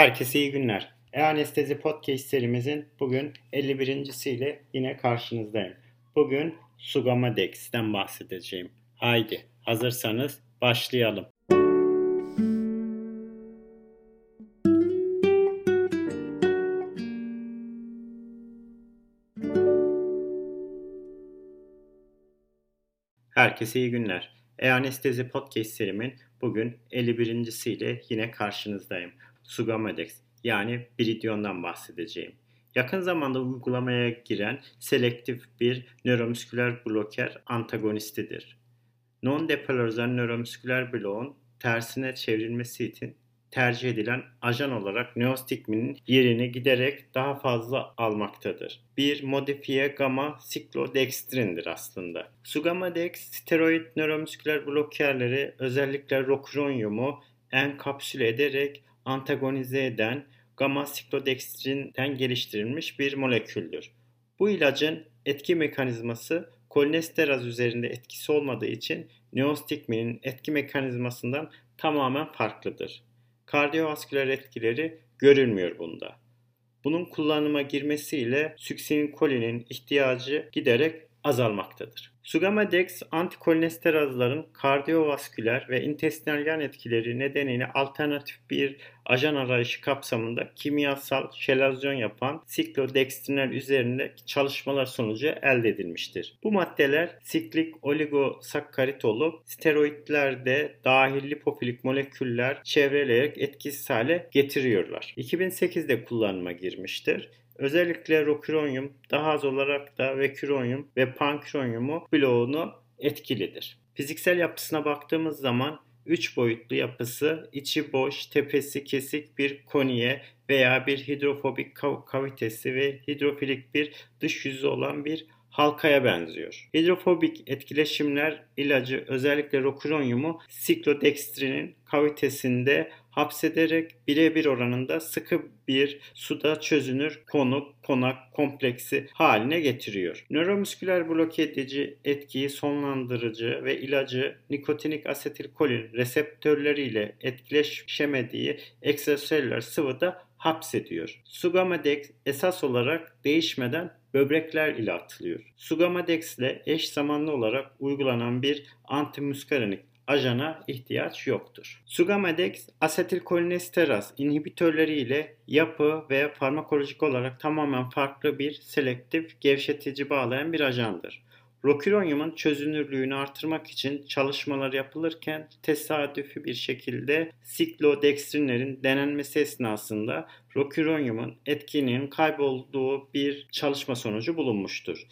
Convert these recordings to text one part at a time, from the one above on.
Herkese iyi günler. E-Anestezi Podcast serimizin bugün 51.siyle yine karşınızdayım. Bugün Sugamadex'ten bahsedeceğim. Haydi hazırsanız başlayalım. Herkese iyi günler. E-Anestezi Podcast serimin bugün 51.siyle yine karşınızdayım. Sugamadex yani Biridyon'dan bahsedeceğim. Yakın zamanda uygulamaya giren selektif bir nöromüsküler bloker antagonistidir. Non-depolarizan nöromüsküler bloğun tersine çevrilmesi için tercih edilen ajan olarak neostigminin yerini giderek daha fazla almaktadır. Bir modifiye gamma siklodextrindir aslında. Sugamadex steroid nöromüsküler blokerleri özellikle rocuronium'u enkapsüle ederek antagonize eden gamma siklodextrinden geliştirilmiş bir moleküldür. Bu ilacın etki mekanizması kolinesteraz üzerinde etkisi olmadığı için neostigminin etki mekanizmasından tamamen farklıdır. Kardiyovasküler etkileri görülmüyor bunda. Bunun kullanıma girmesiyle süksinkolinin ihtiyacı giderek azalmaktadır. Sugamadex antikolesterazların kardiyovasküler ve intestinal yan etkileri nedeniyle alternatif bir ajan arayışı kapsamında kimyasal şelazyon yapan siklodextrinler üzerinde çalışmalar sonucu elde edilmiştir. Bu maddeler siklik oligosakkarit olup steroidlerde dahil lipofilik moleküller çevreleyerek etkisiz hale getiriyorlar. 2008'de kullanıma girmiştir. Özellikle roküronyum daha az olarak da veküronyum ve panküronyumu bloğunu etkilidir. Fiziksel yapısına baktığımız zaman 3 boyutlu yapısı içi boş, tepesi kesik bir koniye veya bir hidrofobik kavitesi ve hidrofilik bir dış yüzü olan bir halkaya benziyor. Hidrofobik etkileşimler ilacı özellikle roküronyumu siklodextrinin kavitesinde hapsederek birebir oranında sıkı bir suda çözünür konuk konak kompleksi haline getiriyor. Nöromüsküler bloke edici etkiyi sonlandırıcı ve ilacı nikotinik asetilkolin reseptörleriyle etkileşemediği ekstraselüler sıvıda hapsediyor. Sugamadex esas olarak değişmeden böbrekler ile atılıyor. Sugamadex ile eş zamanlı olarak uygulanan bir antimuskarinik ajana ihtiyaç yoktur. Sugamadex asetilkolinesteraz inhibitörleri ile yapı ve farmakolojik olarak tamamen farklı bir selektif gevşetici bağlayan bir ajandır. Roküronyumun çözünürlüğünü artırmak için çalışmalar yapılırken tesadüfi bir şekilde siklodextrinlerin denenmesi esnasında roküronyumun etkinliğinin kaybolduğu bir çalışma sonucu bulunmuştur.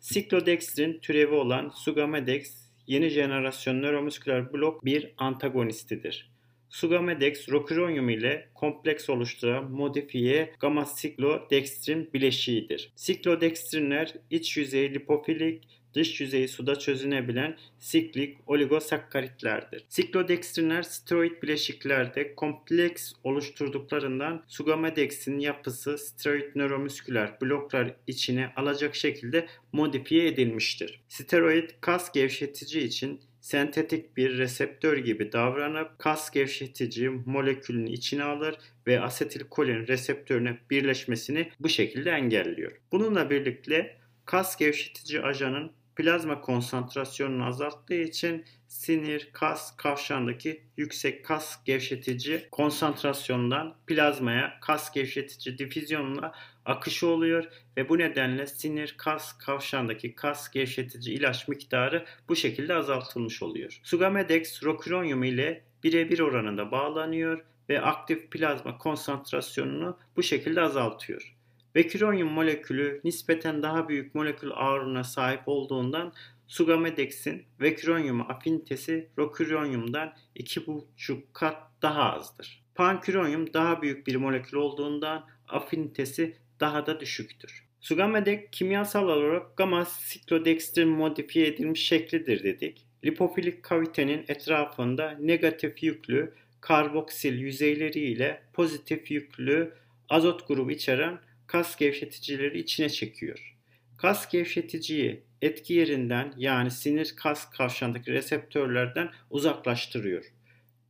Siklodextrin türevi olan Sugamadex yeni jenerasyon nöromüsküler blok bir antagonistidir. Sugamedex roküronyum ile kompleks oluşturan modifiye gamma siklodextrin bileşiğidir. Siklodextrinler iç yüzeyi lipofilik, dış yüzeyi suda çözünebilen siklik oligosakkaritlerdir. Siklodextrinler steroid bileşiklerde kompleks oluşturduklarından sugamedex'in yapısı steroid nöromüsküler bloklar içine alacak şekilde modifiye edilmiştir. Steroid kas gevşetici için sentetik bir reseptör gibi davranıp kas gevşetici molekülünü içine alır ve asetilkolin reseptörüne birleşmesini bu şekilde engelliyor. Bununla birlikte kas gevşetici ajanın plazma konsantrasyonunu azalttığı için sinir, kas, kavşandaki yüksek kas gevşetici konsantrasyondan plazmaya kas gevşetici difüzyonla akışı oluyor ve bu nedenle sinir, kas, kavşandaki kas gevşetici ilaç miktarı bu şekilde azaltılmış oluyor. Sugamedex roküronyum ile birebir oranında bağlanıyor ve aktif plazma konsantrasyonunu bu şekilde azaltıyor. Bekironyum molekülü nispeten daha büyük molekül ağırlığına sahip olduğundan Sugamedex'in vekironyum afinitesi roküronyumdan 2,5 kat daha azdır. Panküronyum daha büyük bir molekül olduğundan afinitesi daha da düşüktür. Sugamedex kimyasal olarak gamma siklodextrin modifiye edilmiş şeklidir dedik. Lipofilik kavitenin etrafında negatif yüklü karboksil yüzeyleri ile pozitif yüklü azot grubu içeren kas gevşeticileri içine çekiyor. Kas gevşeticiyi etki yerinden yani sinir kas kavşandaki reseptörlerden uzaklaştırıyor.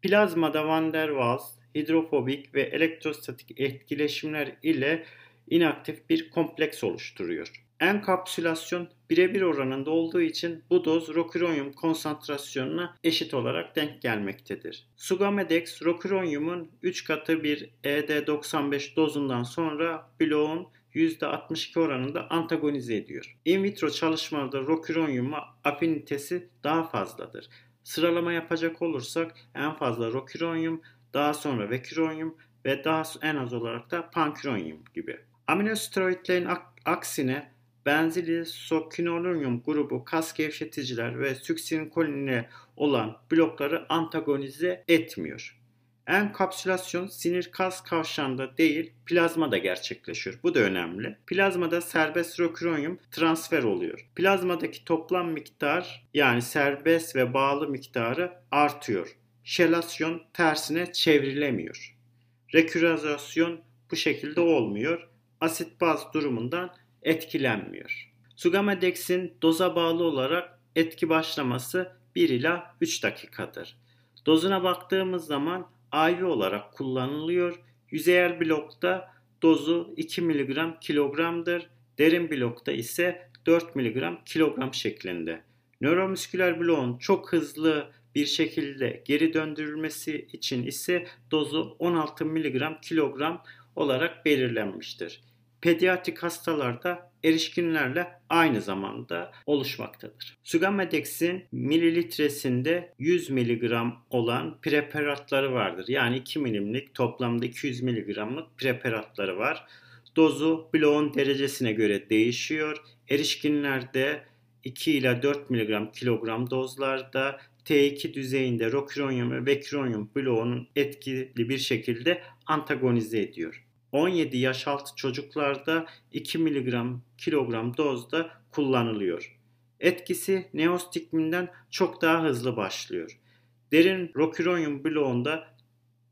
Plazmada van der Waals hidrofobik ve elektrostatik etkileşimler ile inaktif bir kompleks oluşturuyor. Enkapsülasyon birebir oranında olduğu için bu doz roküronyum konsantrasyonuna eşit olarak denk gelmektedir. Sugamedex roküronyumun 3 katı bir ED95 dozundan sonra bloğun %62 oranında antagonize ediyor. In vitro çalışmalarda roküronyuma afinitesi daha fazladır. Sıralama yapacak olursak en fazla roküronyum, daha sonra veküronyum ve daha en az olarak da panküronyum gibi. Aminosteroidlerin aksine benzili sokinolunyum grubu kas gevşeticiler ve süksinkoline olan blokları antagonize etmiyor. Enkapsülasyon sinir kas kavşağında değil plazmada gerçekleşiyor. Bu da önemli. Plazmada serbest roküronyum transfer oluyor. Plazmadaki toplam miktar yani serbest ve bağlı miktarı artıyor. Şelasyon tersine çevrilemiyor. Rekürazasyon bu şekilde olmuyor. Asit baz durumundan etkilenmiyor. Sugammadex'in doza bağlı olarak etki başlaması 1 ila 3 dakikadır. Dozuna baktığımız zaman IV olarak kullanılıyor. Yüzeyel blokta dozu 2 mg kilogramdır. Derin blokta ise 4 mg kilogram şeklinde. Nöromüsküler bloğun çok hızlı bir şekilde geri döndürülmesi için ise dozu 16 mg kilogram olarak belirlenmiştir pediatrik hastalarda erişkinlerle aynı zamanda oluşmaktadır. Sugammadex'in mililitresinde 100 mg olan preparatları vardır. Yani 2 milimlik toplamda 200 mg'lık preparatları var. Dozu bloğun derecesine göre değişiyor. Erişkinlerde 2 ila 4 mg kilogram dozlarda T2 düzeyinde roküronyum ve veküronyum bloğunun etkili bir şekilde antagonize ediyor. 17 yaş altı çocuklarda 2 mg kilogram dozda kullanılıyor. Etkisi neostigminden çok daha hızlı başlıyor. Derin roküronyum bloğunda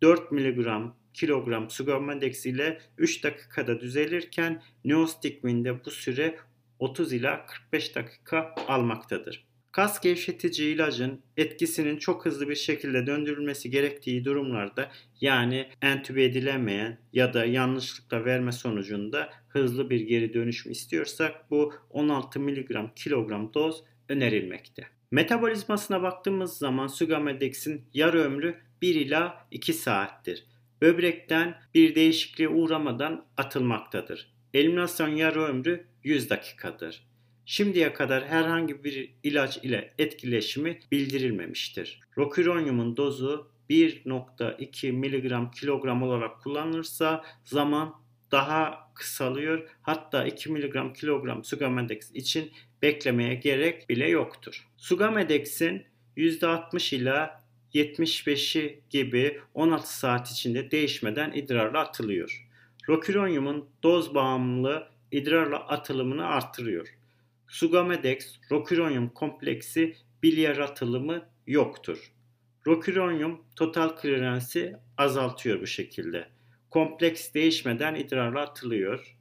4 mg kilogram sugammadex ile 3 dakikada düzelirken neostigminde bu süre 30 ila 45 dakika almaktadır. Kas gevşetici ilacın etkisinin çok hızlı bir şekilde döndürülmesi gerektiği durumlarda yani entübe edilemeyen ya da yanlışlıkla verme sonucunda hızlı bir geri dönüşüm istiyorsak bu 16 mg kilogram doz önerilmekte. Metabolizmasına baktığımız zaman Sugammadex'in yarı ömrü 1 ila 2 saattir. Böbrekten bir değişikliğe uğramadan atılmaktadır. Eliminasyon yarı ömrü 100 dakikadır. Şimdiye kadar herhangi bir ilaç ile etkileşimi bildirilmemiştir. Roküronyumun dozu 1.2 mg kilogram olarak kullanılırsa zaman daha kısalıyor. Hatta 2 mg kilogram Sugammadex için beklemeye gerek bile yoktur. Sugammedex'in %60 ila 75'i gibi 16 saat içinde değişmeden idrarla atılıyor. Roküronyumun doz bağımlı idrarla atılımını artırıyor. Sugammadex roküronyum kompleksi bilyar atılımı yoktur. Roküronyum total klirensi azaltıyor bu şekilde. Kompleks değişmeden idrarla atılıyor.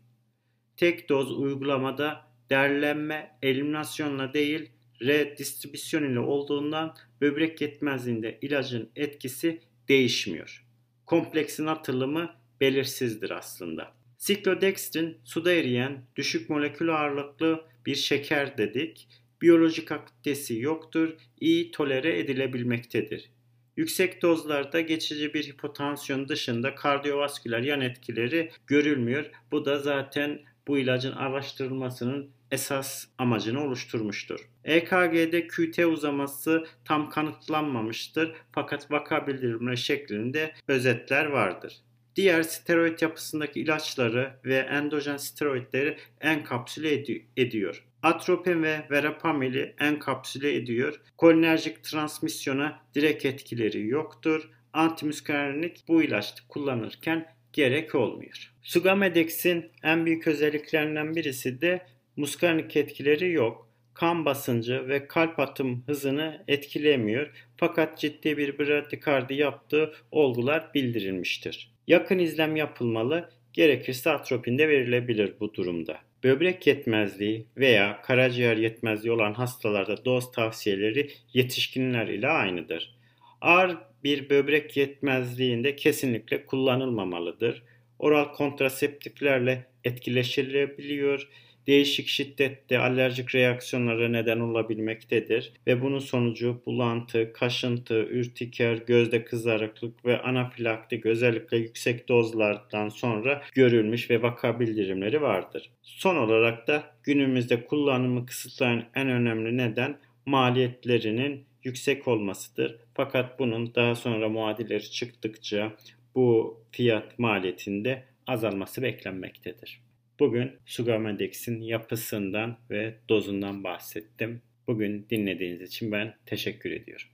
Tek doz uygulamada derlenme eliminasyonla değil redistribüsyon ile olduğundan böbrek yetmezliğinde ilacın etkisi değişmiyor. Kompleksin atılımı belirsizdir aslında. Siklodextrin suda eriyen düşük molekül ağırlıklı bir şeker dedik. Biyolojik aktivitesi yoktur, iyi tolere edilebilmektedir. Yüksek dozlarda geçici bir hipotansiyon dışında kardiyovasküler yan etkileri görülmüyor. Bu da zaten bu ilacın araştırılmasının esas amacını oluşturmuştur. EKG'de QT uzaması tam kanıtlanmamıştır fakat vaka bildirimleri şeklinde özetler vardır. Diğer steroid yapısındaki ilaçları ve endojen steroidleri enkapsüle ed- ediyor. Atropin ve verapamili enkapsüle ediyor. Kolinerjik transmisyona direkt etkileri yoktur. Antimuskarinik bu ilaç kullanırken gerek olmuyor. Sugamedex'in en büyük özelliklerinden birisi de muskarinik etkileri yok. Kan basıncı ve kalp atım hızını etkilemiyor fakat ciddi bir bradikardi yaptığı olgular bildirilmiştir. Yakın izlem yapılmalı, gerekirse atropin de verilebilir bu durumda. Böbrek yetmezliği veya karaciğer yetmezliği olan hastalarda doz tavsiyeleri yetişkinler ile aynıdır. Ağır bir böbrek yetmezliğinde kesinlikle kullanılmamalıdır. Oral kontraseptiflerle etkileşilebiliyor değişik şiddette alerjik reaksiyonlara neden olabilmektedir ve bunun sonucu bulantı, kaşıntı, ürtiker, gözde kızarıklık ve anafilaktik özellikle yüksek dozlardan sonra görülmüş ve vaka bildirimleri vardır. Son olarak da günümüzde kullanımı kısıtlayan en önemli neden maliyetlerinin yüksek olmasıdır. Fakat bunun daha sonra muadilleri çıktıkça bu fiyat maliyetinde azalması beklenmektedir. Bugün Sugamedex'in yapısından ve dozundan bahsettim. Bugün dinlediğiniz için ben teşekkür ediyorum.